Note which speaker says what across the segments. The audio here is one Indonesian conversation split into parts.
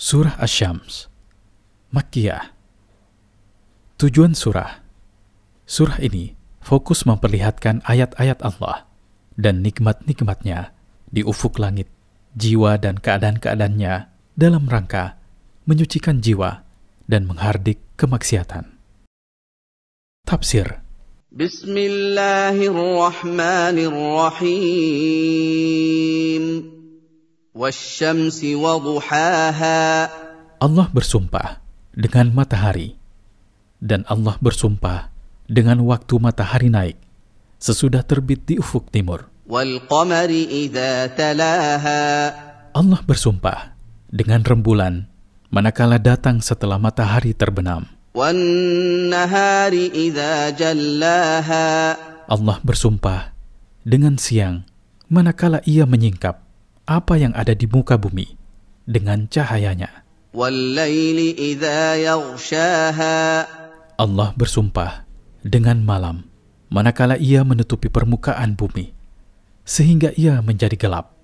Speaker 1: Surah Asy-Syams Makkiyah. Tujuan surah. Surah ini fokus memperlihatkan ayat-ayat Allah dan nikmat-nikmatnya di ufuk langit, jiwa dan keadaan-keadaannya dalam rangka menyucikan jiwa dan menghardik kemaksiatan. Tafsir.
Speaker 2: Bismillahirrahmanirrahim
Speaker 1: Allah bersumpah dengan matahari dan Allah bersumpah dengan waktu matahari naik sesudah terbit di ufuk timur. Allah bersumpah dengan rembulan manakala datang setelah matahari terbenam. Allah bersumpah dengan siang manakala ia menyingkap apa yang ada di muka bumi dengan cahayanya. Allah bersumpah dengan malam manakala ia menutupi permukaan bumi sehingga ia menjadi gelap.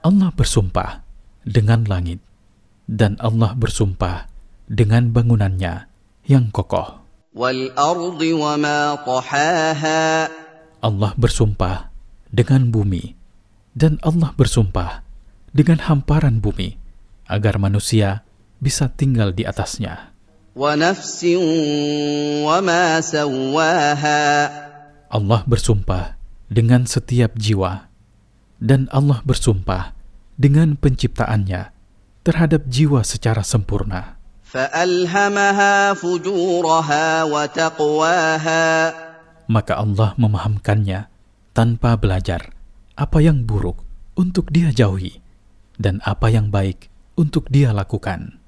Speaker 1: Allah bersumpah dengan langit dan Allah bersumpah dengan bangunannya yang kokoh.
Speaker 2: Wal-ardi wama tahaha
Speaker 1: Allah bersumpah dengan bumi dan Allah bersumpah dengan hamparan bumi agar manusia bisa tinggal di atasnya.
Speaker 2: ونفس وما سواها
Speaker 1: Allah bersumpah dengan setiap jiwa dan Allah bersumpah dengan penciptaannya terhadap jiwa secara sempurna.
Speaker 2: فألهمها فجورها وتقواها
Speaker 1: maka Allah memahamkannya tanpa belajar apa yang buruk untuk dia jauhi dan apa yang baik untuk dia lakukan.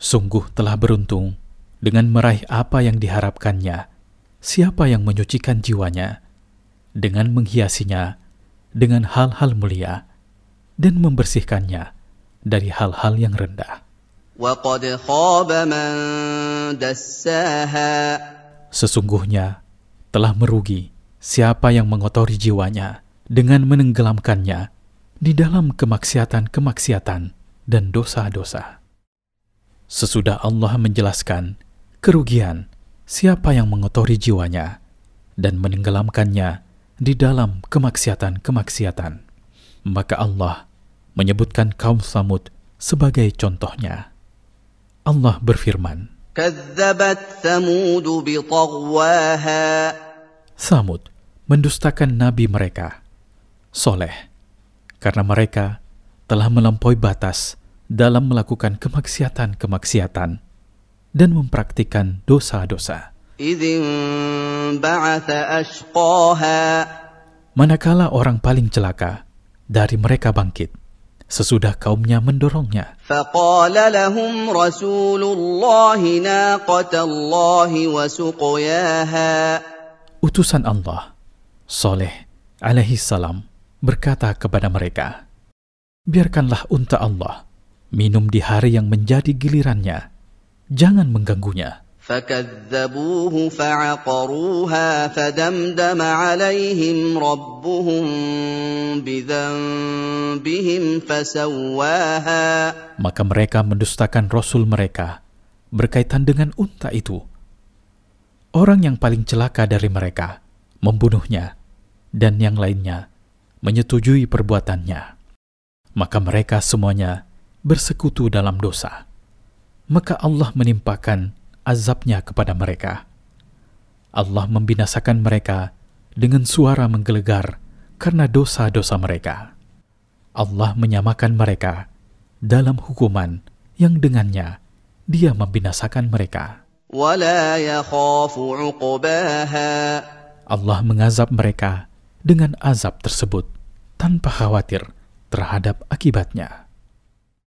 Speaker 1: Sungguh telah beruntung dengan meraih apa yang diharapkannya. Siapa yang menyucikan jiwanya dengan menghiasinya dengan hal-hal mulia dan membersihkannya dari hal-hal yang rendah. Sesungguhnya telah merugi siapa yang mengotori jiwanya dengan menenggelamkannya di dalam kemaksiatan-kemaksiatan dan dosa-dosa. Sesudah Allah menjelaskan kerugian siapa yang mengotori jiwanya dan menenggelamkannya di dalam kemaksiatan-kemaksiatan, maka Allah menyebutkan kaum Samud sebagai contohnya. Allah berfirman, Samud mendustakan nabi mereka, Soleh, karena mereka telah melampaui batas dalam melakukan kemaksiatan-kemaksiatan dan mempraktikan dosa-dosa. Manakala orang paling celaka dari mereka bangkit, sesudah kaumnya mendorongnya,
Speaker 2: فقال لهم رسول الله ناقة الله وسقياها
Speaker 1: utusan Allah, Soleh alaihi salam, berkata kepada mereka, Biarkanlah unta Allah minum di hari yang menjadi gilirannya. Jangan mengganggunya.
Speaker 2: فكذبوه فعقروها فدمدم عليهم ربهم بذنبهم فسواها
Speaker 1: Maka mereka mendustakan Rasul mereka berkaitan dengan unta itu. Orang yang paling celaka dari mereka membunuhnya dan yang lainnya menyetujui perbuatannya. Maka mereka semuanya bersekutu dalam dosa. Maka Allah menimpakan azabnya kepada mereka. Allah membinasakan mereka dengan suara menggelegar karena dosa-dosa mereka. Allah menyamakan mereka dalam hukuman yang dengannya dia membinasakan mereka. Allah mengazab mereka dengan azab tersebut tanpa khawatir terhadap akibatnya.